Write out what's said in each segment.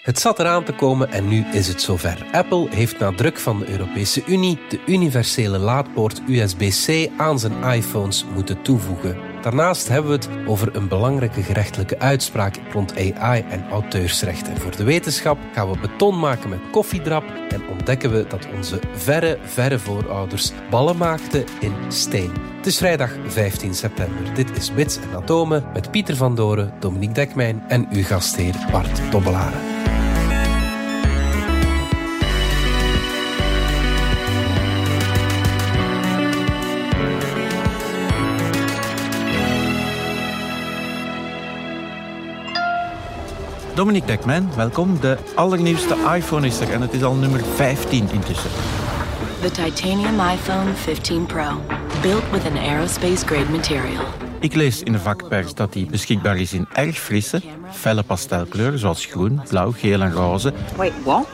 Het zat eraan te komen en nu is het zover. Apple heeft na druk van de Europese Unie de universele laadpoort USB-C aan zijn iPhones moeten toevoegen. Daarnaast hebben we het over een belangrijke gerechtelijke uitspraak rond AI en auteursrechten. Voor de wetenschap gaan we beton maken met koffiedrap en ontdekken we dat onze verre, verre voorouders ballen maakten in steen. Het is vrijdag 15 september. Dit is Bits en Atomen met Pieter van Doren, Dominique Dekmijn en uw gastheer Bart Dobbelaren. Dominique Dekman, welkom. De allernieuwste iPhone is er en het is al nummer 15 intussen. The titanium iPhone 15 Pro, built with an aerospace-grade material. Ik lees in de vakpers dat die beschikbaar is in erg frisse, felle pastelkleuren zoals groen, blauw, geel en roze. Wait, what?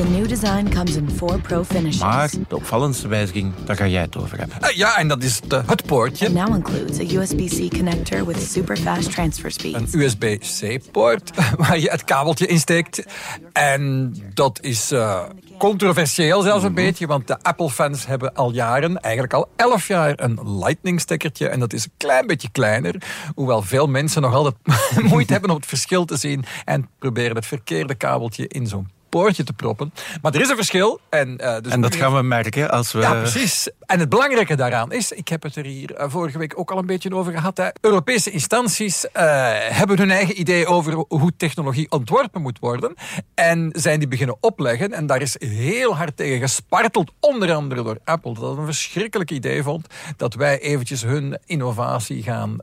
The new design comes in four Pro finishes. Maar de opvallendste wijziging, daar ga jij het over hebben. Uh, ja, en dat is de, het poortje. It now includes a USB-C connector with super fast transfer speeds. Een USB-C-poort waar je het kabeltje insteekt. En dat is uh, controversieel zelfs een beetje, want de Apple-fans hebben al jaren, eigenlijk al elf jaar, een Lightning-stekkertje. En dat is een klein beetje kleiner, hoewel veel mensen nog altijd moeite hebben om het verschil te zien en proberen het verkeerde kabeltje in zo'n poortje te proppen. Maar er is een verschil. En, uh, dus en dat gaan we merken als we... Ja, precies. En het belangrijke daaraan is, ik heb het er hier uh, vorige week ook al een beetje over gehad, hè. Europese instanties uh, hebben hun eigen idee over hoe technologie ontworpen moet worden. En zijn die beginnen opleggen. En daar is heel hard tegen gesparteld, onder andere door Apple. Dat een verschrikkelijk idee vond dat wij eventjes hun innovatie gaan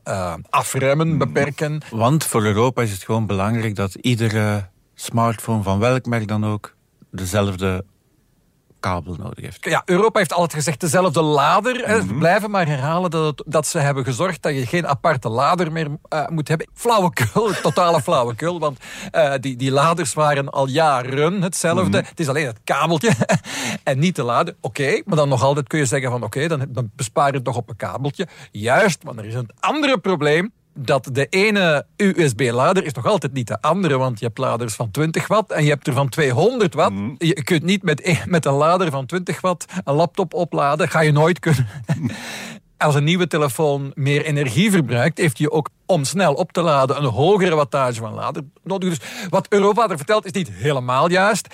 afremmen, beperken. Want voor Europa is het gewoon belangrijk dat iedere smartphone van welk merk dan ook dezelfde kabel nodig heeft. Ja, Europa heeft altijd gezegd dezelfde lader. Mm -hmm. Ze blijven maar herhalen dat, het, dat ze hebben gezorgd dat je geen aparte lader meer uh, moet hebben. Flauwekul, totale flauwekul, want uh, die, die laders waren al jaren hetzelfde. Mm -hmm. Het is alleen het kabeltje en niet de lader. Oké, okay, maar dan nog altijd kun je zeggen van oké, okay, dan, dan bespaar je het toch op een kabeltje. Juist, want er is een andere probleem dat de ene USB-lader is nog altijd niet de andere, want je hebt laders van 20 watt en je hebt er van 200 watt. Mm. Je kunt niet met, met een lader van 20 watt een laptop opladen, ga je nooit kunnen. Als een nieuwe telefoon meer energie verbruikt, heeft je ook om snel op te laden een hogere wattage van lader nodig. Dus wat Europa er vertelt is niet helemaal juist.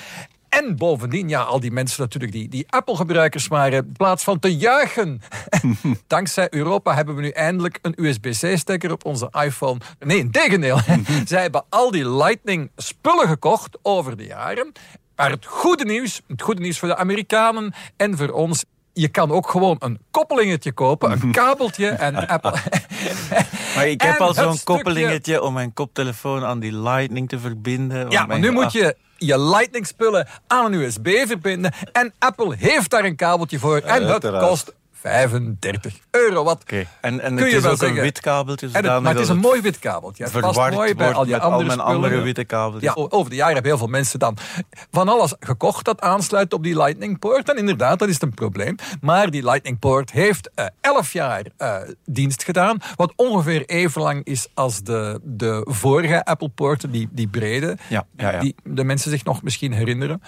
En bovendien, ja, al die mensen natuurlijk die, die Apple-gebruikers waren, in plaats van te juichen. Dankzij Europa hebben we nu eindelijk een USB-C-stekker op onze iPhone. Nee, in tegendeel. Zij hebben al die Lightning-spullen gekocht over de jaren. Maar het goede nieuws, het goede nieuws voor de Amerikanen en voor ons je kan ook gewoon een koppelingetje kopen, een kabeltje en Apple. maar ik heb al zo'n koppelingetje om mijn koptelefoon aan die Lightning te verbinden. Ja, maar nu moet je je Lightning spullen aan een USB verbinden. En Apple heeft daar een kabeltje voor. En dat kost 35 euro. Wat okay. En, en het is ook zeggen. een wit kabeltje. Het, maar het is een mooi wit kabeltje. Het past mooi bij al je andere, al mijn andere witte kabeltjes. Ja, over de jaren hebben heel veel mensen dan van alles gekocht dat aansluit op die Lightning poort. En inderdaad, dat is een probleem. Maar die Lightning poort heeft uh, 11 jaar uh, dienst gedaan. Wat ongeveer even lang is als de, de vorige Apple poorten, die, die brede. Ja, ja, ja. Die de mensen zich nog misschien herinneren.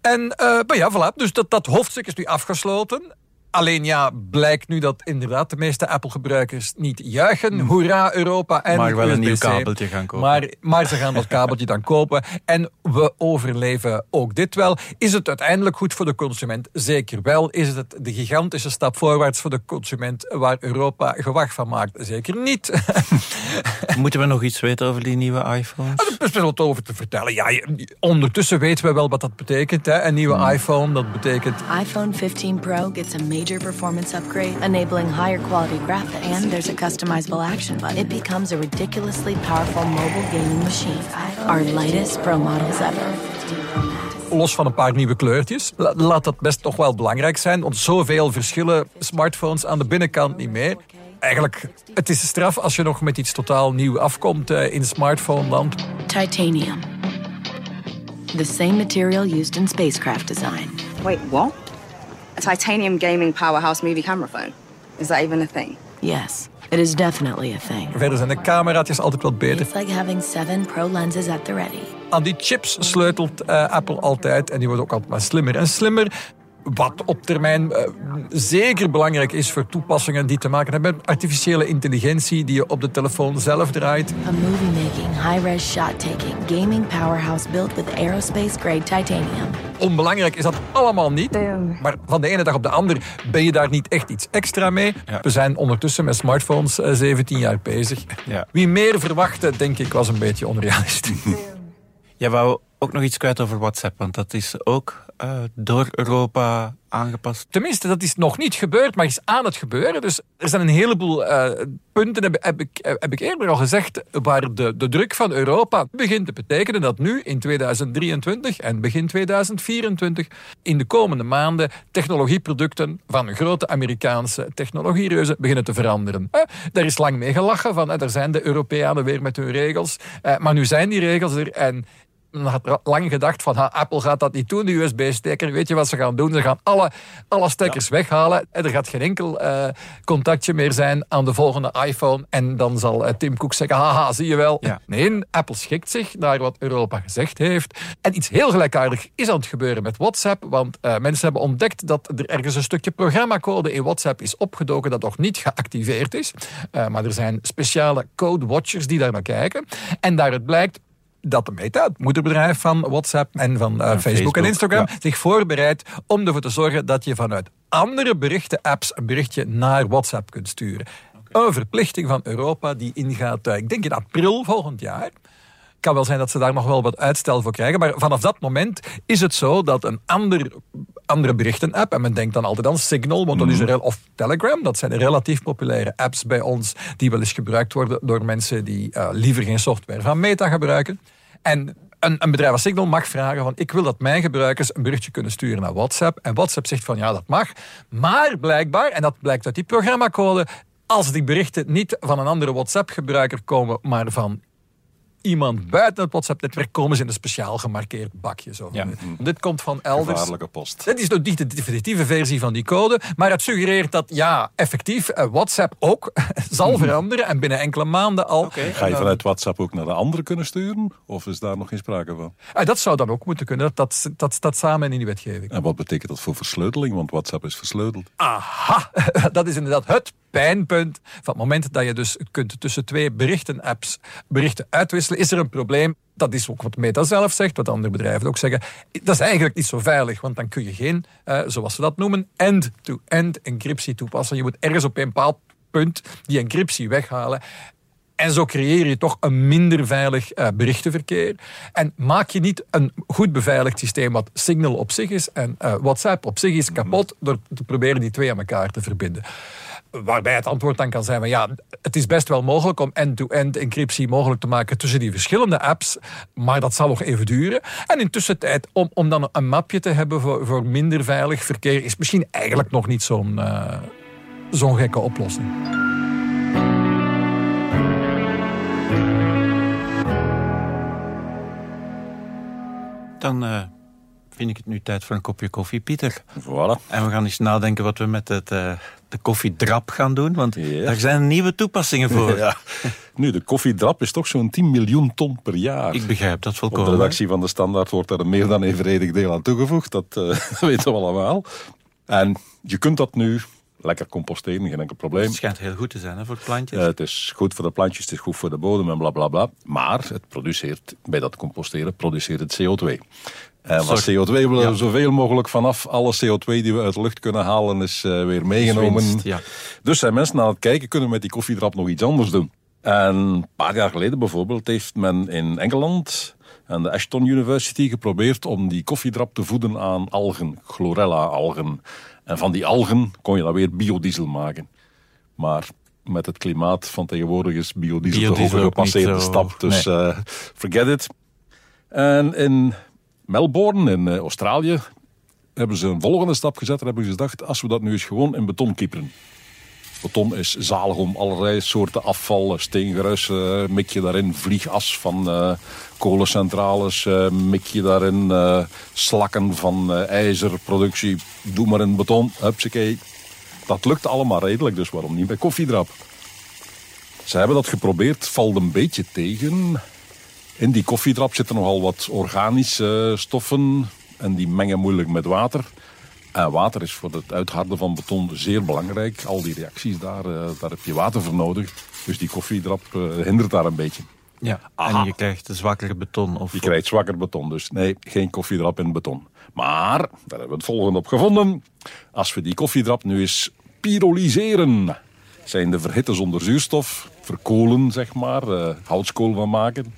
En uh, maar ja, voilà. Dus dat, dat hoofdstuk is nu afgesloten. Alleen ja, blijkt nu dat inderdaad de meeste Apple-gebruikers niet juichen. Hoera Europa en Maar wel een nieuw kabeltje gaan kopen. Maar, maar ze gaan dat kabeltje dan kopen. En we overleven ook dit wel. Is het uiteindelijk goed voor de consument? Zeker wel. Is het de gigantische stap voorwaarts voor de consument waar Europa gewacht van maakt? Zeker niet. Moeten we nog iets weten over die nieuwe iPhones? Er is wel wat over te vertellen. Ja, ondertussen weten we wel wat dat betekent. Hè. Een nieuwe hmm. iPhone, dat betekent... iPhone 15 Pro gets a major performance upgrade, enabling higher quality graphics. And there's a customizable action button. It becomes a ridiculously powerful mobile gaming machine. Our lightest Pro models ever. Los van een paar nieuwe kleurtjes. Laat dat best toch wel belangrijk zijn. Want zoveel verschillen smartphones aan de binnenkant niet meer. Eigenlijk, het is straf als je nog met iets totaal nieuw afkomt uh, in smartphone-land. Titanium. The same material used in spacecraft design. Wait, what? A titanium gaming powerhouse movie camera phone. Is that even a thing? Yes, it is definitely a thing. Verder zijn de cameraatjes altijd wat beter. It's like having seven pro lenses at the ready. Aan die chips sleutelt eh, Apple altijd en die wordt ook altijd maar slimmer en slimmer. Wat op termijn uh, zeker belangrijk is voor toepassingen die te maken hebben met artificiële intelligentie die je op de telefoon zelf draait. A movie-making, high-res shot-taking, gaming powerhouse built with aerospace-grade titanium. Onbelangrijk is dat allemaal niet. Maar van de ene dag op de andere ben je daar niet echt iets extra mee. Ja. We zijn ondertussen met smartphones uh, 17 jaar bezig. Ja. Wie meer verwachtte, denk ik, was een beetje onrealistisch. Jij wou ook nog iets kwijt over WhatsApp, want dat is ook uh, door Europa aangepast. Tenminste, dat is nog niet gebeurd, maar is aan het gebeuren. Dus er zijn een heleboel uh, punten, heb, heb, ik, heb ik eerder al gezegd, waar de, de druk van Europa begint te betekenen dat nu in 2023 en begin 2024 in de komende maanden technologieproducten van grote Amerikaanse technologiereuzen beginnen te veranderen. Eh, daar is lang mee gelachen van, eh, daar zijn de Europeanen weer met hun regels. Eh, maar nu zijn die regels er en men had lang gedacht van ha, Apple gaat dat niet doen, de USB-stekker. Weet je wat ze gaan doen? Ze gaan alle, alle stekkers ja. weghalen. En er gaat geen enkel uh, contactje meer zijn aan de volgende iPhone. En dan zal uh, Tim Cook zeggen, haha, zie je wel. Ja. Nee, Apple schikt zich naar wat Europa gezegd heeft. En iets heel gelijkaardig is aan het gebeuren met WhatsApp. Want uh, mensen hebben ontdekt dat er ergens een stukje programmacode in WhatsApp is opgedoken dat nog niet geactiveerd is. maar er zijn speciale code watchers die daar naar kijken. En daaruit blijkt dat de Meta, het moederbedrijf van WhatsApp en van uh, Facebook, Facebook, en Instagram, ja. zich voorbereidt om ervoor te zorgen dat je vanuit andere berichten-apps een berichtje naar WhatsApp kunt sturen. Okay. Een verplichting van Europa die ingaat, uh, ik denk in april volgend jaar. kan wel zijn dat ze daar nog wel wat uitstel voor krijgen. Maar vanaf dat moment is het zo dat een ander, andere berichten-app, en men denkt dan altijd aan Signal, want dat is er, of Telegram, dat zijn relatief populaire apps bij ons, die wel eens gebruikt worden door mensen die uh, liever geen software van Meta gebruiken. En een, een, bedrijf als Signal mag vragen van ik wil dat mijn gebruikers een berichtje kunnen sturen naar WhatsApp. En WhatsApp zegt van ja, dat mag. Maar blijkbaar, en dat blijkt uit die programmacode, als die berichten niet van een andere WhatsApp-gebruiker komen, maar van iemand buiten het WhatsApp-netwerk komen ze in een speciaal gemarkeerd bakje. Zo. Ja. Dit komt van elders. Gevaarlijke post. Dit is nog niet de definitieve versie van die code, maar het suggereert dat ja, effectief uh, WhatsApp ook zal veranderen en binnen enkele maanden al. Okay. Ga je vanuit WhatsApp ook naar de andere kunnen sturen? Of is daar nog geen sprake van? Uh, dat zou dan ook moeten kunnen. Dat, dat staat samen in die wetgeving. En wat betekent dat voor versleuteling? Want WhatsApp is versleuteld. Aha, dat is inderdaad het pijnpunt. Van het moment dat je dus kunt tussen twee berichten-apps berichten uitwisselen, is er een probleem. Dat is ook wat Meta zelf zegt, wat andere bedrijven ook zeggen. Dat is eigenlijk niet zo veilig, want dan kun je geen, uh, zoals ze dat noemen, end-to-end encryptie toepassen. Je moet ergens op een bepaald punt die encryptie weghalen. En zo creëer je toch een minder veilig uh, berichtenverkeer. En maak je niet een goed beveiligd systeem wat Signal op zich is en uh, WhatsApp op zich is kapot door te proberen die twee aan elkaar te verbinden. Waarbij het antwoord dan kan zijn van ja, het is best wel mogelijk om end-to-end encryptie mogelijk te maken tussen die verschillende apps, maar dat zal nog even duren. En intussen tijd om, om dan een mapje te hebben voor, voor minder veilig verkeer is misschien eigenlijk nog niet zo'n uh, zo'n gekke oplossing. Dan uh, vind ik het nu tijd voor een kopje koffie, Pieter. Voilà. En we gaan eens nadenken wat we met het, uh, de koffiedrap gaan doen, want ja. daar zijn nieuwe toepassingen voor. Ja. Nu, de koffiedrap is toch zo'n 10 miljoen ton per jaar. Ik begrijp dat volkomen. Op de redactie van de Standaard wordt er een meer dan evenredig deel aan toegevoegd. Dat uh, weten we allemaal. En je kunt dat nu lekker composteren, geen enkel probleem. Het schijnt heel goed te zijn hè, voor plantjes. Uh, het is goed voor de plantjes, het is goed voor de bodem en blablabla. Bla, bla. Maar het produceert, bij dat composteren produceert het CO2. En wat CO2 willen ja. we zoveel mogelijk vanaf alle CO2 die we uit de lucht kunnen halen is uh, weer meegenomen. Winst, ja. Dus zijn mensen aan het kijken, kunnen we met die koffiedrap nog iets anders doen. En een paar jaar geleden bijvoorbeeld heeft men in Engeland aan de Ashton University geprobeerd om die koffiedrap te voeden aan algen, chlorella-algen. En van die algen kon je dan weer biodiesel maken. Maar met het klimaat van tegenwoordig is biodiesel, biodiesel de gepasseerde stap. Dus nee. uh, forget it. En in Melbourne in uh, Australië hebben ze een volgende stap gezet. En hebben ze gedacht, als we dat nu eens gewoon in beton kieperen. Beton is zalig om allerlei soorten afval, steengeruis, uh, mik je daarin, vliegas van uh, kolencentrales, uh, mik je daarin, slakken van ijzerproductie, doe maar in beton, hupsakee. Dat lukt allemaal redelijk, dus waarom niet bij koffiedrap? Ze hebben dat geprobeerd, valt een beetje tegen. In die koffiedrap zitten nogal wat organische eh, stoffen en die mengen moeilijk met water. En water is voor het uitharden van beton zeer belangrijk. Al die reacties daar, eh, daar heb je water voor nodig. Dus die koffiedrap eh, hindert daar een beetje. Ja, en je krijgt zwakker beton. Of... Je krijgt zwakker beton, dus nee, geen koffiedrap in beton. Maar, daar hebben we het volgende op gevonden. Als we die koffiedrap nu eens pyrolyseren, zijn de verhitten zonder zuurstof, verkolen zeg maar, houtskool van maken.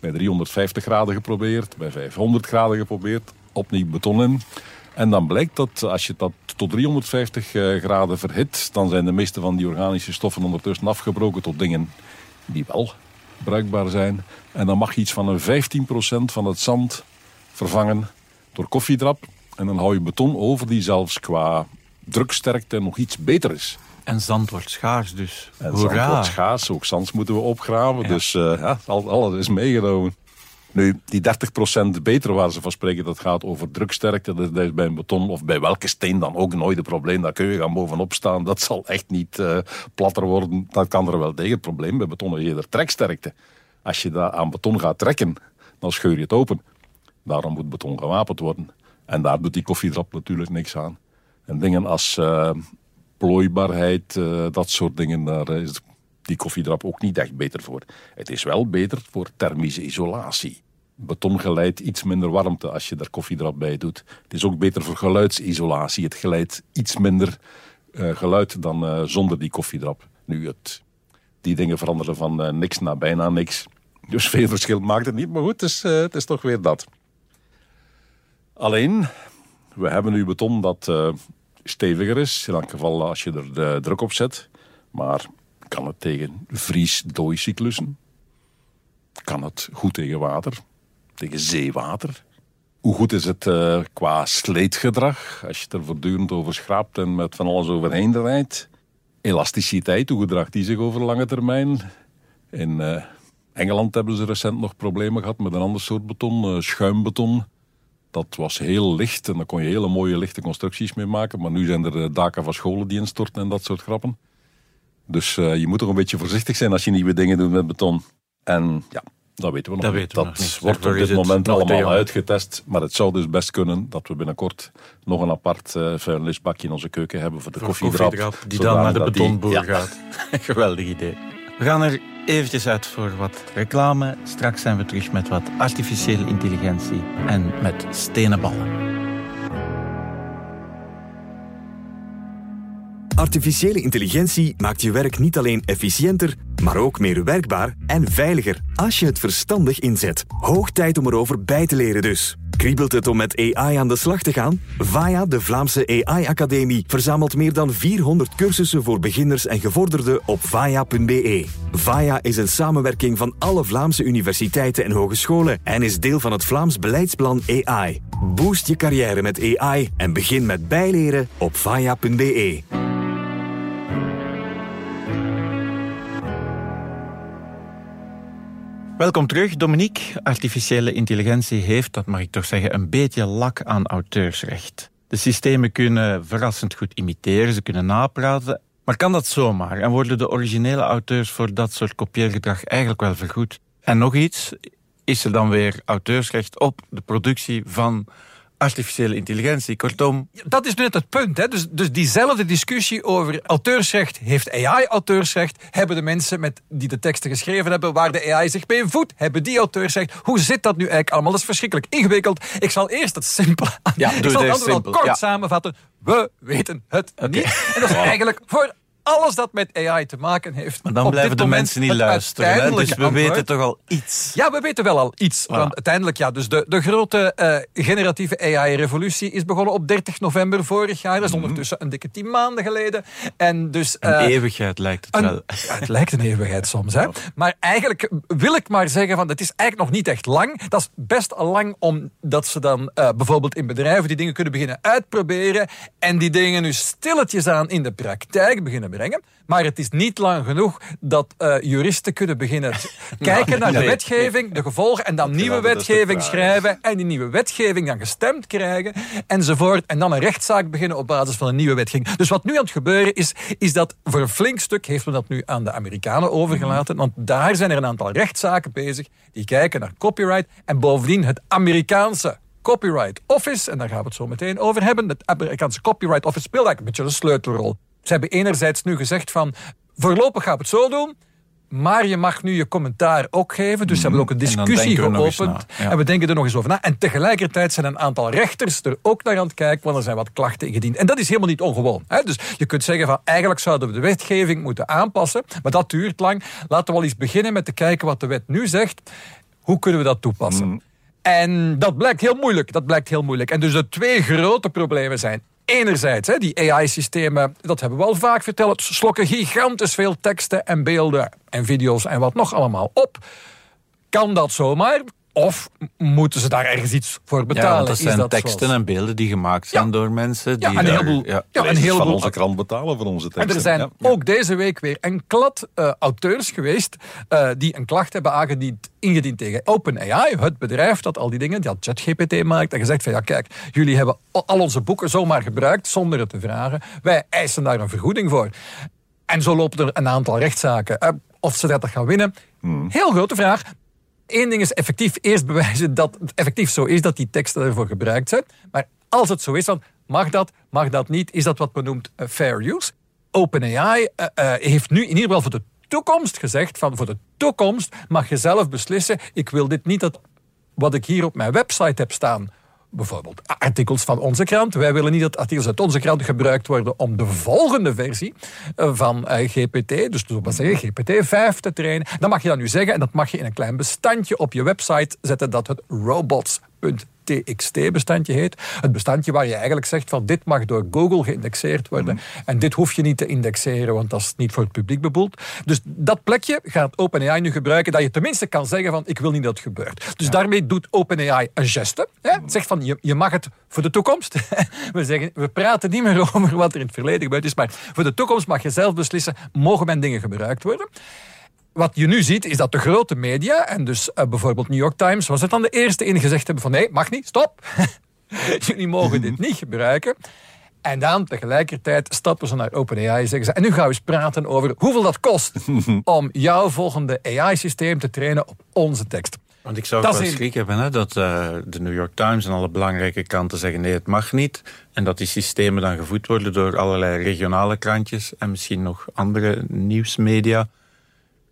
Bij 350 graden geprobeerd, bij 500 graden geprobeerd, opnieuw beton in. En dan blijkt dat als je dat tot 350 eh, graden verhit, dan zijn de meeste van die organische stoffen ondertussen afgebroken tot dingen die wel bruikbaar zijn. En dan mag je iets van een 15% van het zand vervangen door koffiedrap. En dan hou je beton over die zelfs qua druksterkte nog iets beter is. En zand wordt schaars dus. En zand wordt schaars, ook zand moeten we opgraven. Dus uh, ja, alles is meegenomen. Nu, die 30% beter waar ze van spreken, dat gaat over druksterkte. Dat is bij een beton of bij welke steen dan ook nooit een probleem. Daar kun je gaan bovenop staan. Dat zal echt niet uh, platter worden. Dat kan er wel tegen. Het probleem bij beton is eerder treksterkte. Als je daar aan beton gaat trekken, dan scheur je het open. Daarom moet beton gewapend worden. En daar doet die koffiedrap natuurlijk niks aan. En dingen als uh, plooibaarheid, uh, dat soort dingen, daar is die koffiedrap ook niet echt beter voor. Het is wel beter voor thermische isolatie. Beton geleidt iets minder warmte als je er koffiedrap bij doet. Het is ook beter voor geluidsisolatie. Het geleidt iets minder uh, geluid dan uh, zonder die koffiedrap. Nu, het, die dingen veranderen van uh, niks naar bijna niks. Dus veel verschil maakt het niet. Maar goed, het is, het is toch weer dat. Alleen, we hebben nu beton dat steviger is. In elk geval als je er druk op zet. Maar kan het tegen vries-dooicyclussen? Kan het goed tegen water? Tegen zeewater? Hoe goed is het uh, qua sleetgedrag? Als je er voortdurend over schraapt en met van alles overheen rijdt. Elasticiteit, hoe gedraagt die zich over lange termijn? In uh, Engeland hebben ze recent nog problemen gehad met een ander soort beton, uh, schuimbeton. Dat was heel licht en daar kon je hele mooie lichte constructies mee maken. Maar nu zijn er daken van scholen die instorten en dat soort grappen. Dus uh, je moet toch een beetje voorzichtig zijn als je nieuwe dingen doet met beton. En ja, dat weten we nog dat niet. dat nog wordt op dit moment allemaal uitgetest. Maar het zou dus best kunnen dat we binnenkort nog een apart uh, vuilnisbakje in onze keuken hebben voor de voor koffiedrap. Die dan naar de betonboer die, ja. gaat. Geweldig idee. We gaan er eventjes uit voor wat reclame. Straks zijn we terug met wat artificiële intelligentie en met stenen ballen. Artificiële intelligentie maakt je werk niet alleen efficiënter, maar ook meer werkbaar en veiliger als je het verstandig inzet. Hoog tijd om erover bij te leren dus. Kriebelt het om met AI aan de slag te gaan? VAIA, de Vlaamse AI-academie, verzamelt meer dan 400 cursussen voor beginners en gevorderden op vaia.be. VAIA is een samenwerking van alle Vlaamse universiteiten en hogescholen en is deel van het Vlaams beleidsplan AI. Boost je carrière met AI en begin met bijleren op vaia.be. Welkom terug, Dominique. Artificiële intelligentie heeft, dat mag ik toch zeggen, een beetje lak aan auteursrecht. De systemen kunnen verrassend goed imiteren, ze kunnen napraten. Maar kan dat zomaar? En worden de originele auteurs voor dat soort kopieergedrag eigenlijk wel vergoed? En nog iets, is er dan weer auteursrecht op de productie van artificiële intelligentie. Kortom... Dat is net het punt. Hè? Dus, dus diezelfde discussie over auteursrecht, heeft AI auteursrecht? Hebben de mensen met, die de teksten geschreven hebben, waar de AI zich mee voedt, hebben die auteursrecht? Hoe zit dat nu eigenlijk allemaal? Dat is verschrikkelijk ingewikkeld. Ik zal eerst het simpel... Ja, ik zal het simpel. kort samenvatten. We weten het niet. En dat is eigenlijk voor alles dat met AI te maken heeft. Maar dan blijven de mensen niet luisteren. Dus we weten toch al iets. Ja, we weten wel al iets. Want uiteindelijk, ja, dus de, de grote uh, generatieve AI-revolutie is begonnen op 30 november vorig jaar. Dat is mhm. ondertussen een dikke tien maanden geleden. En dus, uh, een eeuwigheid lijkt het wel. Ja, het lijkt een eeuwigheid soms. Hè? Maar eigenlijk wil ik maar zeggen, van, het is eigenlijk nog niet echt lang. Dat is best al lang omdat ze dan uh, bijvoorbeeld in bedrijven die dingen kunnen beginnen uitproberen. En die dingen nu stilletjes aan in de praktijk beginnen brengen. Maar het is niet lang genoeg dat uh, juristen kunnen beginnen kijken naar de wetgeving, de gevolgen, en dan nieuwe wetgeving schrijven, en die nieuwe wetgeving dan gestemd krijgen, enzovoort. En dan een rechtszaak beginnen op basis van een nieuwe wetgeving. Dus wat nu aan het gebeuren is, is dat voor een flink stuk heeft men dat nu aan de Amerikanen overgelaten. Want daar zijn er een aantal rechtszaken bezig die kijken naar copyright en bovendien het Amerikaanse Copyright Office, en daar gaan we het zo meteen over hebben. Het Amerikaanse Copyright Office speelt eigenlijk een beetje een sleutelrol. Ze hebben enerzijds nu gezegd van, voorlopig gaan we het zo doen, maar je mag nu je commentaar ook geven. Dus ze hebben ook een discussie geopend. En we denken er nog eens over na. En tegelijkertijd zijn een aantal rechters er ook naar aan het kijken, want er zijn wat klachten ingediend. En dat is helemaal niet ongewoon. Hè? Dus je kunt zeggen van eigenlijk zouden we de wetgeving moeten aanpassen. Maar dat duurt lang. Laten we wel eens beginnen met te kijken wat de wet nu zegt. Hoe kunnen we dat toepassen? Mm. En dat blijkt heel moeilijk. Dat blijkt heel moeilijk. En dus de twee grote problemen zijn enerzijds, hè, die AI-systemen, dat hebben we al vaak verteld, slokken gigantisch veel teksten en beelden en video's en wat nog allemaal op. Kan dat zomaar? Of moeten ze daar ergens iets voor betalen? Ja, dat zijn teksten en beelden die gemaakt zijn door mensen. Die ja, een heleboel, ja. ja, een heleboel van onze krant betalen voor onze teksten. En er zijn ook deze week weer een klad uh, auteurs geweest uh, die een klacht hebben aangediend ingediend tegen OpenAI, het bedrijf dat al die dingen, dat ChatGPT maakt, en gezegd van ja kijk, jullie hebben al onze boeken zomaar gebruikt zonder het te vragen. Wij eisen daar een vergoeding voor. En zo lopen er een aantal rechtszaken. Uh, of ze dat gaan winnen, hmm. heel grote vraag. Eén ding is effectief eerst bewijzen dat het effectief zo is dat die teksten ervoor gebruikt zijn. Maar als het zo is, dan mag dat, mag dat niet? Is dat wat men noemt uh, fair use? OpenAI uh, uh, heeft nu in ieder geval voor de toekomst gezegd van voor de toekomst mag je zelf beslissen. Ik wil dit niet dat wat ik hier op mijn website heb staan bijvoorbeeld artikels van onze krant. Wij willen niet dat artikels uit onze krant gebruikt worden om de volgende versie eh, van eh, GPT, dus zeggen, GPT-5 te trainen. Dan mag je dat nu zeggen en dat mag je in een klein bestandje op je website zetten dat het robots TXT-bestandje heet. Het bestandje waar je eigenlijk zegt van dit mag door Google geïndexeerd worden mhm. en dit hoef je niet te indexeren, want dat is niet voor het publiek bedoeld. Dus dat plekje gaat OpenAI nu gebruiken dat je tenminste kan zeggen van ik wil niet dat het gebeurt. Dus daarmee doet OpenAI een geste. Hè? Zegt van je, je mag het voor de toekomst. we, zeggen, we praten niet meer over wat er in het verleden gebeurd is, maar voor de toekomst mag je zelf beslissen, mogen mijn dingen gebruikt worden? Wat je nu ziet, is dat de grote media, en dus uh, bijvoorbeeld New York Times, was het dan de eerste in gezegd hebben van nee, mag niet, stop. Jullie mogen dit niet gebruiken. En dan tegelijkertijd stappen ze naar OpenAI en zeggen ze... en nu gaan we eens praten over hoeveel dat kost... om jouw volgende AI-systeem te trainen op onze tekst. Want ik zou wel schrik hebben hè, dat uh, de New York Times en alle belangrijke kranten zeggen... nee, het mag niet. En dat die systemen dan gevoed worden door allerlei regionale krantjes... en misschien nog andere nieuwsmedia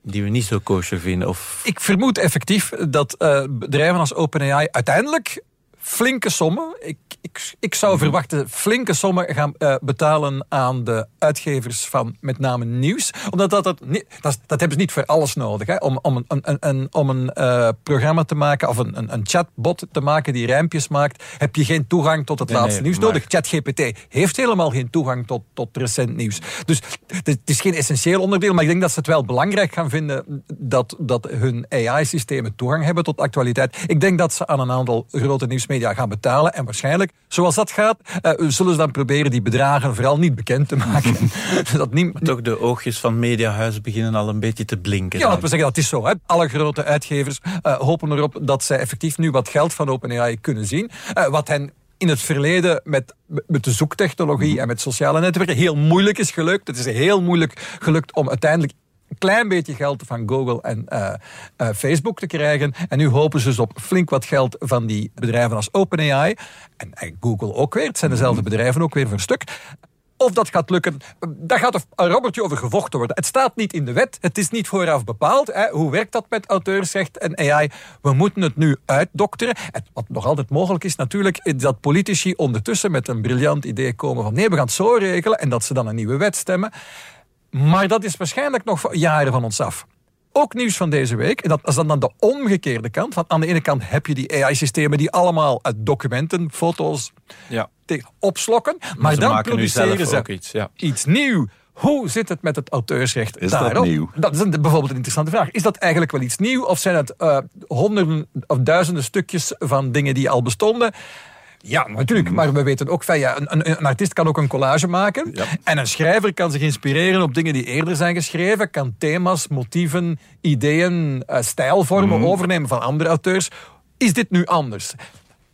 die we niet zo kosher vinden? Of... Ik vermoed effectief dat uh, bedrijven als OpenAI uiteindelijk flinke sommen. Ik, ik, ik zou mhm. verwachten flinke sommen gaan uh, betalen aan de uitgevers van met name nieuws. Omdat dat, dat, niet, dat, dat hebben ze niet voor alles nodig. Hè. Om, om een, een, een om een uh, programma te maken of een, een, een, chatbot te maken die rijmpjes maakt, heb je geen toegang tot het laatste nieuws nodig. ChatGPT heeft helemaal geen toegang tot, tot recent nieuws. Dus het is geen essentieel onderdeel, maar ik denk dat ze het wel belangrijk gaan vinden dat, dat hun AI-systemen toegang hebben tot actualiteit. Ik denk dat ze aan een aantal grote nieuwsmedia gaan betalen. En waarschijnlijk, zoals dat gaat, uh, zullen ze dan proberen die bedragen vooral niet bekend te maken. dat niet, maar toch de oogjes van mediahuizen beginnen al een beetje te blinken. Ja, laten we zeggen, dat is zo. Hè. Alle grote uitgevers uh, hopen erop dat zij effectief nu wat geld van OpenAI kunnen zien. Uh, wat hen in het verleden met, met de zoektechnologie en met sociale netwerken heel moeilijk is gelukt. Het is heel moeilijk gelukt om uiteindelijk klein beetje geld van Google en uh, uh, Facebook te krijgen. En nu hopen ze dus op flink wat geld van die bedrijven als OpenAI. En, en Google ook weer. Het zijn dezelfde bedrijven ook weer voor een stuk. Of dat gaat lukken, daar gaat een robbertje over gevochten worden. Het staat niet in de wet, het is niet vooraf bepaald. Hè. Hoe werkt dat met auteursrecht en AI? We moeten het nu uitdokteren. wat nog altijd mogelijk is natuurlijk, is dat politici ondertussen met een briljant idee komen van nee, we gaan het zo regelen en dat ze dan een nieuwe wet stemmen. Maar dat is waarschijnlijk nog jaren van ons af. Ook nieuws van deze week, en dat is dan aan de omgekeerde kant. Van aan de ene kant heb je die AI-systemen die allemaal uit documenten, foto's ja. opslokken. Maar, dan produceren ze iets, ja. iets nieuws. Hoe zit het met het auteursrecht is daarop? Dat nieuw? Dat is bijvoorbeeld een interessante vraag. Is dat eigenlijk wel iets nieuw? Of zijn het uh, honderden of duizenden stukjes van dingen die al bestonden? Ja, natuurlijk. Maar we weten ook van ja, een, een, een artiest kan ook een collage maken. Ja. En een schrijver kan zich inspireren op dingen die eerder zijn geschreven. Kan thema's, motieven, ideeën, eh, stijlvormen overnemen van andere auteurs. Is dit nu anders?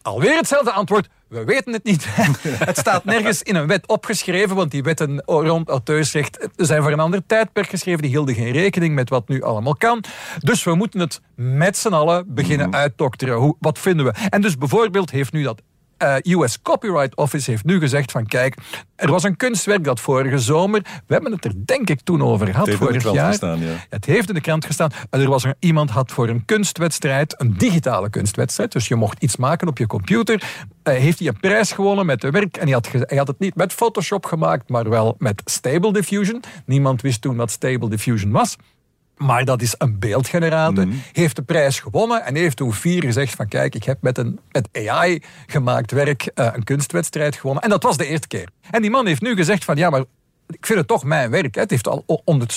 Alweer hetzelfde antwoord. We weten het niet. het staat nergens in een wet opgeschreven, want die wetten rond auteursrecht zijn voor een ander tijdperk geschreven. Die hielden geen rekening met wat nu allemaal kan. Dus we moeten het met z'n allen beginnen uitdokteren. Hoe, wat vinden we? En dus bijvoorbeeld heeft nu dat eh, US Copyright Office heeft nu gezegd van kijk, er was een kunstwerk dat vorige zomer, we hebben het er denk ik toen over gehad, heeft in de vorig krant jaar. gestaan, ja. Het heeft in de krant gestaan. En Er was er, iemand had voor een kunstwedstrijd, een digitale kunstwedstrijd, dus je mocht iets maken op je computer, eh, heeft hij een prijs gewonnen met het werk. En hij had, hij had het niet met Photoshop gemaakt, maar wel met Stable Diffusion. Niemand wist toen wat Stable Diffusion was. Maar dat is een beeldgenerator. Heeft de prijs gewonnen en heeft toen vier gezegd van kijk, ik heb met een met AI gemaakt werk eh, een kunstwedstrijd gewonnen. En dat was de eerste keer. En die man heeft nu gezegd van ja, maar ik vind het toch mijn werk. hè. Het heeft al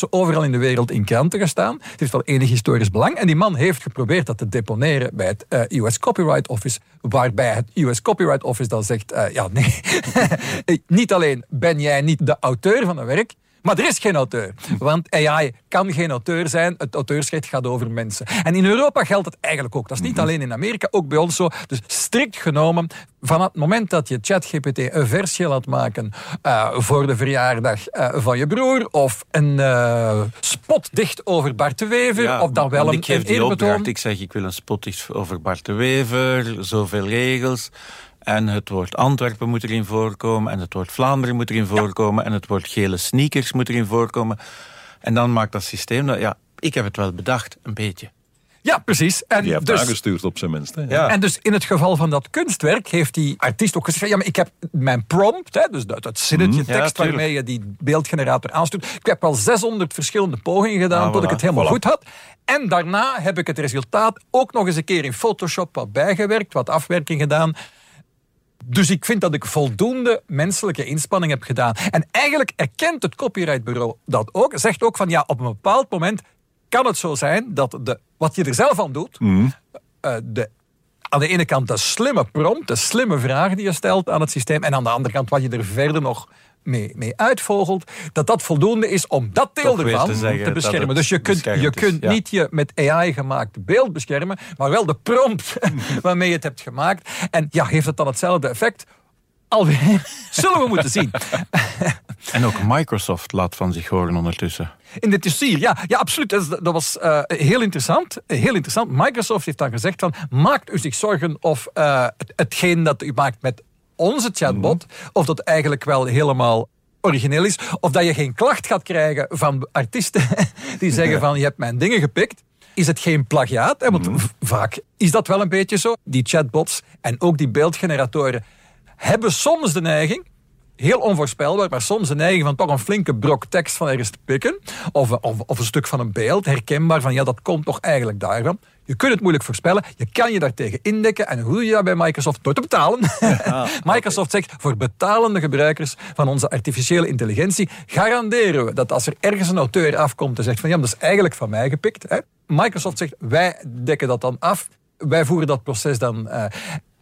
overal in de wereld in kranten gestaan. Het heeft wel enig historisch belang. En die man heeft geprobeerd dat te deponeren bij het eh, US Copyright Office. Waarbij het US Copyright Office dan zegt, eh, ja nee, niet alleen ben jij niet de auteur van een werk, maar er is geen auteur. Want AI kan geen auteur zijn. Het auteursrecht gaat over mensen. En in Europa geldt het eigenlijk ook. Dat is niet alleen in Amerika, ook bij ons zo. Dus strikt genomen, van het moment dat je ChatGPT een versie laat maken eh, voor de verjaardag eh, van je broer, of een eh, spot dicht over Bart de Wever, of dan wel een, ik geef een die opdracht. Ik zeg, ik wil een spot iets over Bart de Wever, zoveel regels. En het woord Antwerpen moet erin voorkomen. En het woord Vlaanderen moet erin voorkomen. En het woord gele sneakers moet erin voorkomen. En dan maakt dat systeem... Dat, ja, ik heb het wel bedacht, een beetje. Ja, precies. En Die heeft dus, aangestuurd op zijn minst. Hè? Ja. En dus in het geval van dat kunstwerk heeft die artiest ook gezegd: ja, maar ik heb mijn prompt, hè, dus dat, dat zinnetje Mhm. Ja, tekst waarmee je die beeldgenerator aanstuurt. Ik heb wel 600 verschillende pogingen gedaan Ah, tot ik het helemaal Voilà. goed had. En daarna heb ik het resultaat ook nog eens een keer in Photoshop wat bijgewerkt, wat afwerking gedaan. Dus ik vind dat ik voldoende menselijke inspanning heb gedaan. En eigenlijk erkent het copyrightbureau dat ook. Zegt ook van ja, op een bepaald moment kan het zo zijn dat de, wat je er zelf aan doet, eh, de, aan de ene kant de slimme prompt, de slimme vraag die je stelt aan het systeem, en aan de andere kant wat je er verder nog mee, mee uitvogelt, dat dat voldoende is om dat deel ervan te beschermen. Dus je kunt, je is, kunt ja. niet je met AI gemaakt beeld beschermen, maar wel de prompt waarmee je het hebt gemaakt. En ja, heeft het dan hetzelfde effect? Alweer, zullen we moeten zien. En ook Microsoft laat van zich horen ondertussen. In dit dossier, ja, ja absoluut. Dat, was eh, heel interessant. Heel interessant. Microsoft heeft dan gezegd van, maakt u zich zorgen of eh, het, hetgeen dat u maakt met onze chatbot, of dat eigenlijk wel helemaal origineel is, of dat je geen klacht gaat krijgen van artiesten die zeggen van, je hebt mijn dingen gepikt. Is het geen plagiaat? Hè? Want v- vaak is dat wel een beetje zo. Die chatbots en ook die beeldgeneratoren hebben soms de neiging heel onvoorspelbaar, maar soms de neiging van toch een flinke brok tekst van ergens te pikken. Of, of, of een stuk van een beeld, herkenbaar van ja, dat komt toch eigenlijk daarvan. Je kunt het moeilijk voorspellen. Je kan je daartegen indekken. En hoe doe je dat bij Microsoft? Door te betalen. Microsoft zegt, voor betalende gebruikers van onze artificiële intelligentie garanderen we dat als er ergens een auteur afkomt en zegt van ja, maar dat is eigenlijk van mij gepikt. Hè? Microsoft zegt, wij dekken dat dan af. Wij voeren dat proces dan... eh,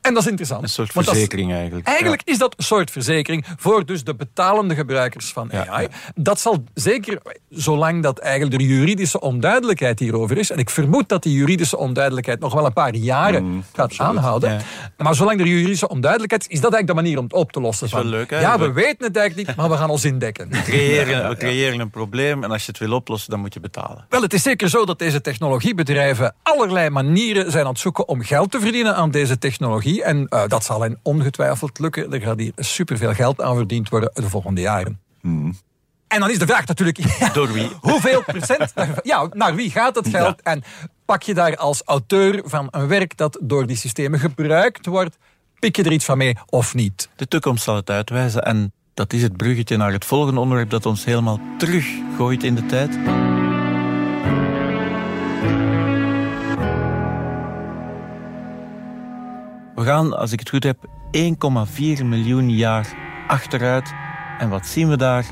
en dat is interessant. Een soort is- verzekering eigenlijk. Eigenlijk is dat een soort verzekering voor dus de betalende gebruikers van Ja, AI. ja. Dat zal zeker, zolang dat eigenlijk de juridische onduidelijkheid hierover is, en ik vermoed dat die juridische onduidelijkheid nog wel een paar jaren gaat aanhouden, maar zolang er juridische onduidelijkheid is, is dat eigenlijk de manier om het op te lossen. is wel van, leuk, hè? Ja, we We- weten het eigenlijk niet, maar we gaan ons indekken. We creëren, we creëren een probleem en als je het wil oplossen, dan moet je betalen. Wel, het is zeker zo dat deze technologiebedrijven allerlei manieren zijn aan het zoeken om geld te verdienen aan deze technologie. En eh, dat zal hen ongetwijfeld lukken. Er gaat hier superveel geld aan verdiend worden de volgende jaren. En dan is de vraag natuurlijk... Door wie? Hoeveel procent... Ja, naar wie gaat het geld? En pak je daar als auteur van een werk dat door die systemen gebruikt wordt, pik je er iets van mee of niet? De toekomst zal het uitwijzen en dat is het bruggetje naar het volgende onderwerp dat ons helemaal teruggooit in de tijd. We gaan, als ik het goed heb, 1,4 miljoen jaar achteruit. En wat zien we daar?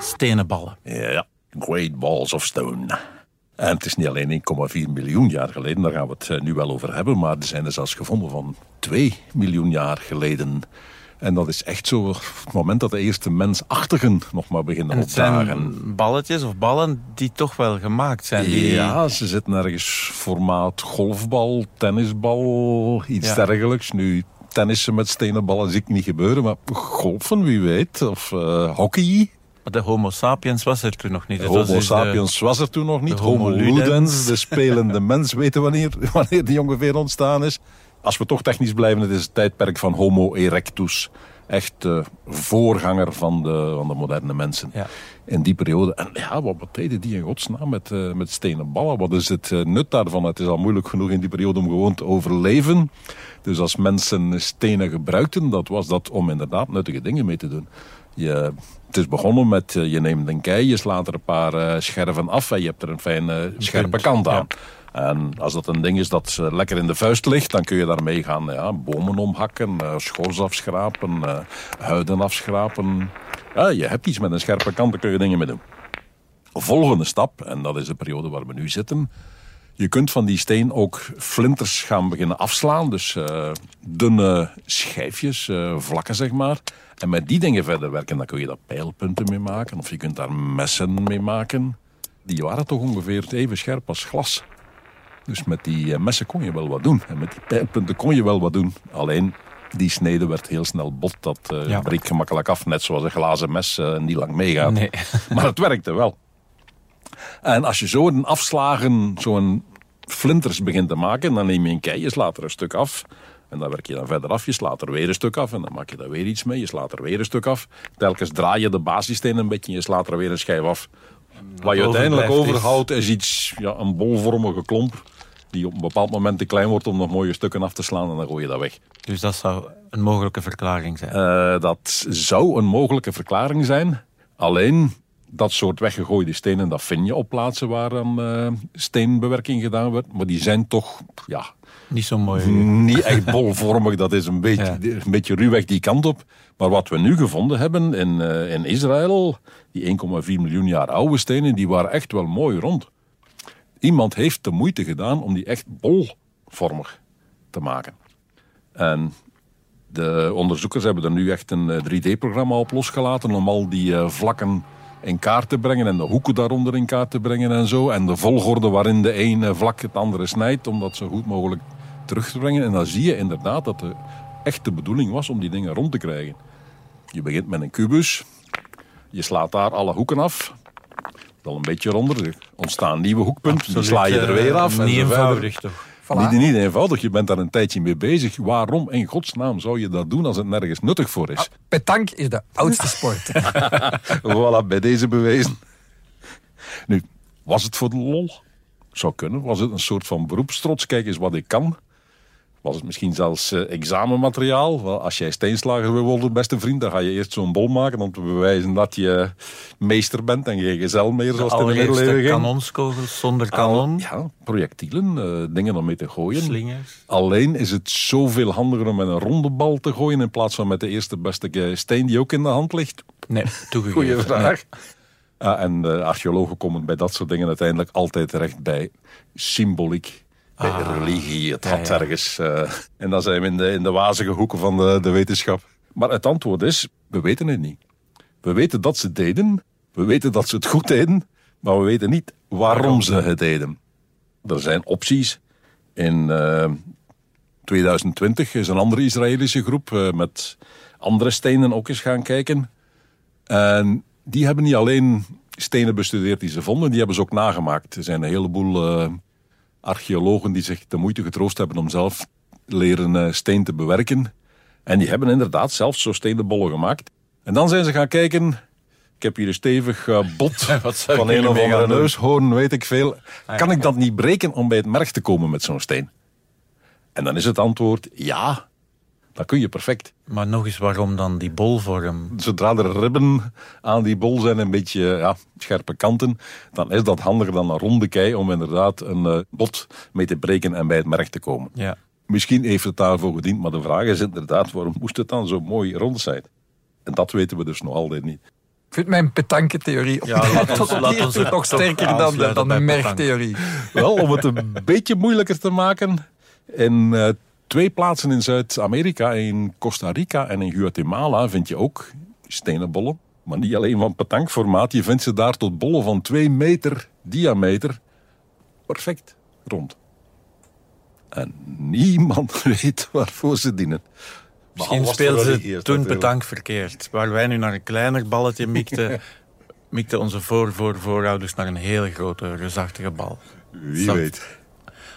Stenen ballen. Ja, great balls of stone. En het is niet alleen 1,4 miljoen jaar geleden, daar gaan we het eh, nu wel over hebben, maar er zijn er zelfs gevonden van 2 miljoen jaar geleden. En dat is echt zo het moment dat de eerste mensachtigen nog maar beginnen En het opdagen. zijn balletjes of ballen die toch wel gemaakt zijn. Die... Ja, ze zitten ergens formaat golfbal, tennisbal, iets Ja. dergelijks. Nu, tennissen met stenen ballen zie ik niet gebeuren, maar golfen, wie weet. Of eh, hockey. Maar de homo sapiens was er toen nog niet. Het Homo dus de- sapiens was er toen nog niet. homo Homo ludens. ludens, de spelende mens, weten wanneer, wanneer die ongeveer ontstaan is. Als we toch technisch blijven, het is het tijdperk van Homo erectus. Echt de voorganger van de, van de moderne mensen. Ja. In die periode. En ja, wat, wat deden die in godsnaam met, eh, met stenen ballen? Wat is het eh, nut daarvan? Het is al moeilijk genoeg in die periode om gewoon te overleven. Dus als mensen stenen gebruikten, dat was dat om inderdaad nuttige dingen mee te doen. Je, het is begonnen met, eh, je neemt een kei, je slaat er een paar eh, scherven af en je hebt er een fijne scherpe kant aan. ja. En als dat een ding is dat lekker in de vuist ligt, dan kun je daarmee gaan ja, bomen omhakken, eh, schors afschrapen, eh, huiden afschrapen. Ja, je hebt iets met een scherpe kant, daar kun je dingen mee doen. Volgende stap, en dat is de periode waar we nu zitten. Je kunt van die steen ook flinters gaan beginnen afslaan. Dus eh, dunne schijfjes, vlakken zeg maar. En met die dingen verder werken, dan kun je daar pijlpunten mee maken. Of je kunt daar messen mee maken. Die waren toch ongeveer even scherp als glas. Dus met die eh, messen kon je wel wat doen. En met die pijlpunten kon je wel wat doen. Alleen, die snede werd heel snel bot. Dat eh, Ja. breekt gemakkelijk af. Net zoals een glazen mes eh, niet lang meegaat. Nee. Maar het werkte wel. En als je zo een afslagen, zo'n flinters begint te maken, dan neem je een kei, je slaat er een stuk af. En dan werk je dan verder af, je slaat er weer een stuk af. En dan maak je daar weer iets mee, je slaat er weer een stuk af. Telkens draai je de basissteen een beetje en je slaat er weer een schijf af. Wat je uiteindelijk overhoudt is iets, ja, een bolvormige klomp. Die op een bepaald moment te klein wordt om nog mooie stukken af te slaan en dan gooi je dat weg. Dus dat zou een mogelijke verklaring zijn. Eh, dat zou een mogelijke verklaring zijn. Alleen dat soort weggegooide stenen, dat vind je op plaatsen waar een eh, steenbewerking gedaan wordt. Maar die zijn toch ja, Niet zo mooi. niet echt bolvormig. Dat is een beetje, Ja. een beetje ruwweg die kant op. Maar wat we nu gevonden hebben in, eh, in Israël, die 1,4 miljoen jaar oude stenen, die waren echt wel mooi rond. Iemand heeft de moeite gedaan om die echt bolvormig te maken. En de onderzoekers hebben er nu echt een eh, 3D-programma op losgelaten om al die eh, vlakken in kaart te brengen en de hoeken daaronder in kaart te brengen en zo. En de volgorde waarin de ene vlak het andere snijdt, om dat zo goed mogelijk terug te brengen. En dan zie je inderdaad dat de echt de bedoeling was om die dingen rond te krijgen. Je begint met een kubus, je slaat daar alle hoeken af. Dan een beetje ronder, er ontstaan nieuwe hoekpunten, die sla je er weer af. en Niet eenvoudig toch? Voilà. Niet, niet eenvoudig, je bent daar een tijdje mee bezig. Waarom in godsnaam zou je dat doen als het nergens nuttig voor is? Petank is de oudste sport. voilà, bij deze bewezen. Nu, was het voor de lol? Zou kunnen. Was het een soort van beroepstrots? Kijk eens wat ik kan. Was het misschien zelfs eh, examenmateriaal? Wel, als jij steenslager wil worden, beste vriend, dan ga je eerst zo'n bol maken om te bewijzen dat je meester bent en geen gezel meer, zoals het in de middeleeuwen ging. kanonskogels zonder kanon. Ja, projectielen, eh, dingen om mee te gooien. Slingers. Alleen is het zoveel handiger om met een ronde bal te gooien in plaats van met de eerste beste eh, steen die ook in de hand ligt. Nee, toegegeven. Goeie Nee. vraag. Ah, en de archeologen komen bij dat soort dingen uiteindelijk altijd terecht bij symboliek, bij religie. Het Ah. ja, had ja. ergens. eh, en dan zijn we in de, in de wazige hoeken van de, de wetenschap. Maar het antwoord is, we weten het niet. We weten dat ze het deden, we weten dat ze het goed deden, maar we weten niet waarom ze het deden. Er zijn opties. In eh, 2020 is een andere Israëlische groep eh, met andere stenen ook eens gaan kijken. En die hebben niet alleen stenen bestudeerd die ze vonden, die hebben ze ook nagemaakt. Er zijn een heleboel eh, archeologen die zich de moeite getroost hebben om zelf leren eh, steen te bewerken. En die hebben inderdaad zelf zo stenen bollen gemaakt. En dan zijn ze gaan kijken. Ik heb hier een stevig eh, bot van een of andere neushoorn, weet ik veel. Kan ik dat niet breken om bij het merg te komen met zo'n steen? En dan is het antwoord ja. Dat kun je perfect. Maar nog eens, waarom dan die bolvorm? Zodra er ribben aan die bol zijn, een beetje ja, scherpe kanten, dan is dat handiger dan een ronde kei om inderdaad een eh, bot mee te breken en bij het merg te komen. Ja. Misschien heeft het daarvoor gediend, maar de vraag is inderdaad, waarom moest het dan zo mooi rond zijn? En dat weten we dus nog altijd niet. Ik vind mijn petanque-theorie Ja, tot op laat hier ons er nog toch sterker dan de, dan de merktheorie. Wel, om het een beetje moeilijker te maken. In eh, twee plaatsen in Zuid-Amerika, in Costa Rica en in Guatemala, vind je ook stenen bollen. Maar niet alleen van petankformaat. Je vindt ze daar tot bollen van 2 meter diameter. Perfect rond. En niemand weet waarvoor ze dienen. Misschien speelden ze toen bedankt verkeerd. Waar wij nu naar een kleiner balletje mikten, mikten onze voor, voor, voorouders naar een heel grote, reusachtige bal. Wie Zat- weet.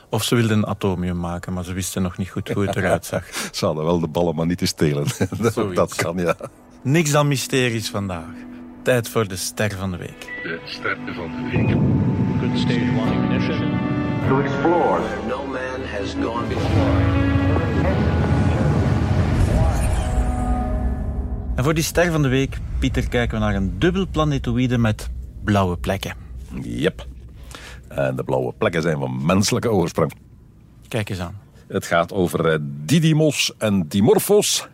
Of ze wilden een atomium maken, maar ze wisten nog niet goed hoe het eruit zag. Ze hadden wel de ballen, maar niet te stelen. dat, kan, ja. Niks dan mysteries vandaag. Tijd voor de ster van de week. De sterren van de week. Good stage one ignition. to explore. No man has gone before. En voor die ster van de week, Pieter, kijken we naar een dubbel planetoïde met blauwe plekken. Yep. En de blauwe plekken zijn van menselijke oorsprong. Kijk eens aan. Het gaat over eh, Didymos en Dimorphos.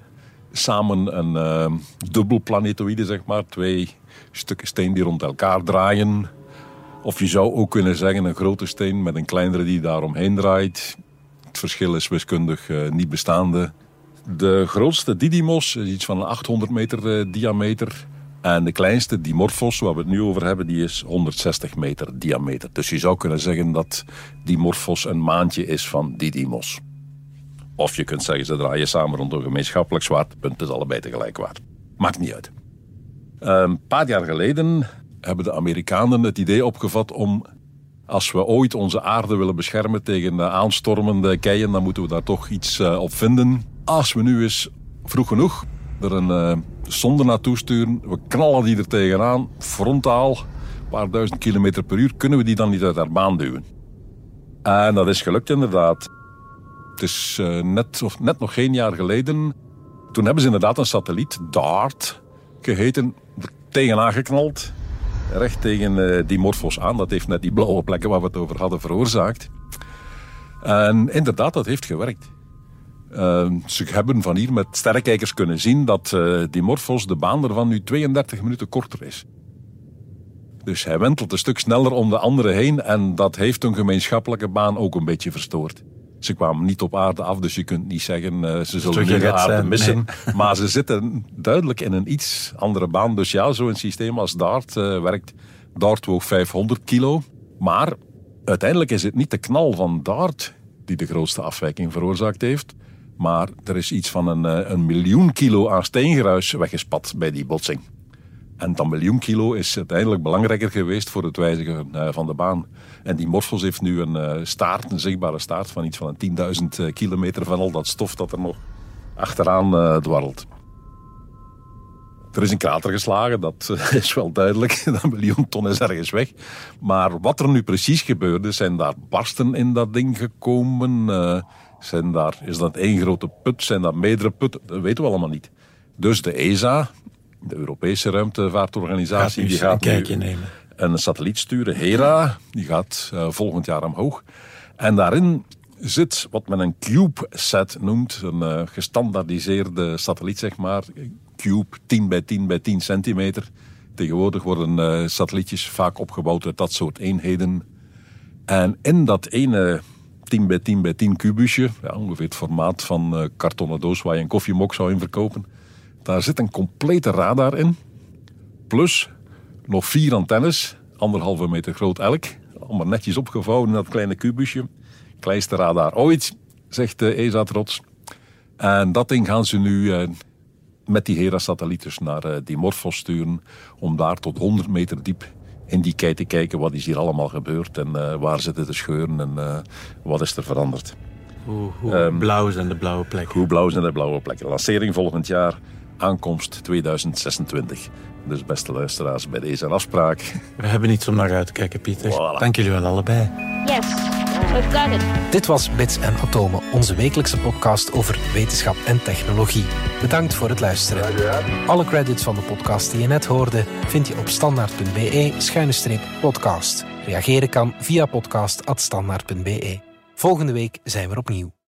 Samen een eh, dubbel planetoïde, zeg maar. Twee stukken steen die rond elkaar draaien. Of je zou ook kunnen zeggen een grote steen met een kleinere die daaromheen draait. Het verschil is wiskundig eh, niet bestaande. De grootste Didymos is iets van 800 meter diameter. En de kleinste, Dimorphos, waar we het nu over hebben, die is 160 meter diameter. Dus je zou kunnen zeggen dat Dimorphos een maandje is van Didymos. Of je kunt zeggen, ze draaien samen rond een gemeenschappelijk zwaartepunt. Het is allebei tegelijk waar. Maakt niet uit. Een paar jaar geleden hebben de Amerikanen het idee opgevat om... als we ooit onze aarde willen beschermen tegen de aanstormende keien... dan moeten we daar toch iets eh, op vinden. Als we nu eens vroeg genoeg er een eh, zonde naartoe sturen... we knallen die er tegenaan, frontaal, een paar duizend kilometer per uur... kunnen we die dan niet uit haar baan duwen. En dat is gelukt inderdaad. Het is eh, net, of net nog geen jaar geleden. Toen hebben ze inderdaad een satelliet, DART, geheten, er tegenaan geknald. Recht tegen eh, die Morphos aan. Dat heeft net die blauwe plekken waar we het over hadden veroorzaakt. En inderdaad, dat heeft gewerkt. Eh, ze hebben van hier met sterrenkijkers kunnen zien dat eh, die Morphos, de baan ervan, nu 32 minuten korter is. Dus hij wentelt een stuk sneller om de andere heen en dat heeft hun gemeenschappelijke baan ook een beetje verstoord. Ze kwamen niet op aarde af, dus je kunt niet zeggen eh, ze zullen nu de aarde missen. Maar ze zitten duidelijk in een iets andere baan. Dus ja, zo'n systeem als DART eh, werkt. DART woog 500 kilo. Maar uiteindelijk is het niet de knal van DART die de grootste afwijking veroorzaakt heeft. Maar er is iets van een, eh, een miljoen kilo aan steengeruis weggespat bij die botsing. En dat miljoen kilo is uiteindelijk belangrijker geweest voor het wijzigen eh, van de baan. En die Morphos heeft nu een eh, staart, een zichtbare staart van iets van een 10.000 eh, kilometer van al dat stof dat er nog achteraan dwarrelt. Er is een krater geslagen, dat is wel duidelijk. Dat miljoen ton is ergens weg. Maar wat er nu precies gebeurde, zijn daar barsten in dat ding gekomen? Zijn daar, is dat één grote put? Zijn dat meerdere putten? Dat weten we allemaal niet. Dus de ESA, de Europese ruimtevaartorganisatie, die gaat een kijkje nu nemen. een satelliet sturen, Hera. Die gaat eh, volgend jaar omhoog. En daarin zit wat men een CubeSat noemt. Een eh, gestandaardiseerde satelliet, zeg maar. Cube 10 bij 10 bij 10 centimeter. Tegenwoordig worden eh, satellietjes vaak opgebouwd uit dat soort eenheden. En in dat ene 10 bij 10 bij 10 kubusje, ja, ongeveer het formaat van eh kartonnen doos waar je een koffiemok zou in verkopen, daar zit een complete radar in. Plus nog vier antennes, anderhalve meter groot elk. Allemaal netjes opgevouwen in dat kleine kubusje. Kleinste radar ooit, zegt de ESA trots. En dat ding gaan ze nu eh, met die Hera-satelliet dus naar eh, Dimorphos sturen. Om daar tot 100 meter diep in die kei te kijken wat is hier allemaal gebeurd. En eh, waar zitten de scheuren en eh, wat is er veranderd. Hoe, hoe Ehm, blauw zijn de blauwe plekken. Hoe blauw zijn de blauwe plekken? Lancering volgend jaar, aankomst 2026. Dus beste luisteraars, bij deze afspraak. We hebben iets om naar uit te kijken, Pieter. Voilà. Dank jullie wel allebei. Yes, Dit was Bits en Atomen, onze wekelijkse podcast over wetenschap en technologie. Bedankt voor het luisteren. Alle credits van de podcast die je net hoorde vind je op standaard.be-podcast. Reageren kan via podcast.standaard.be. Volgende week zijn we opnieuw.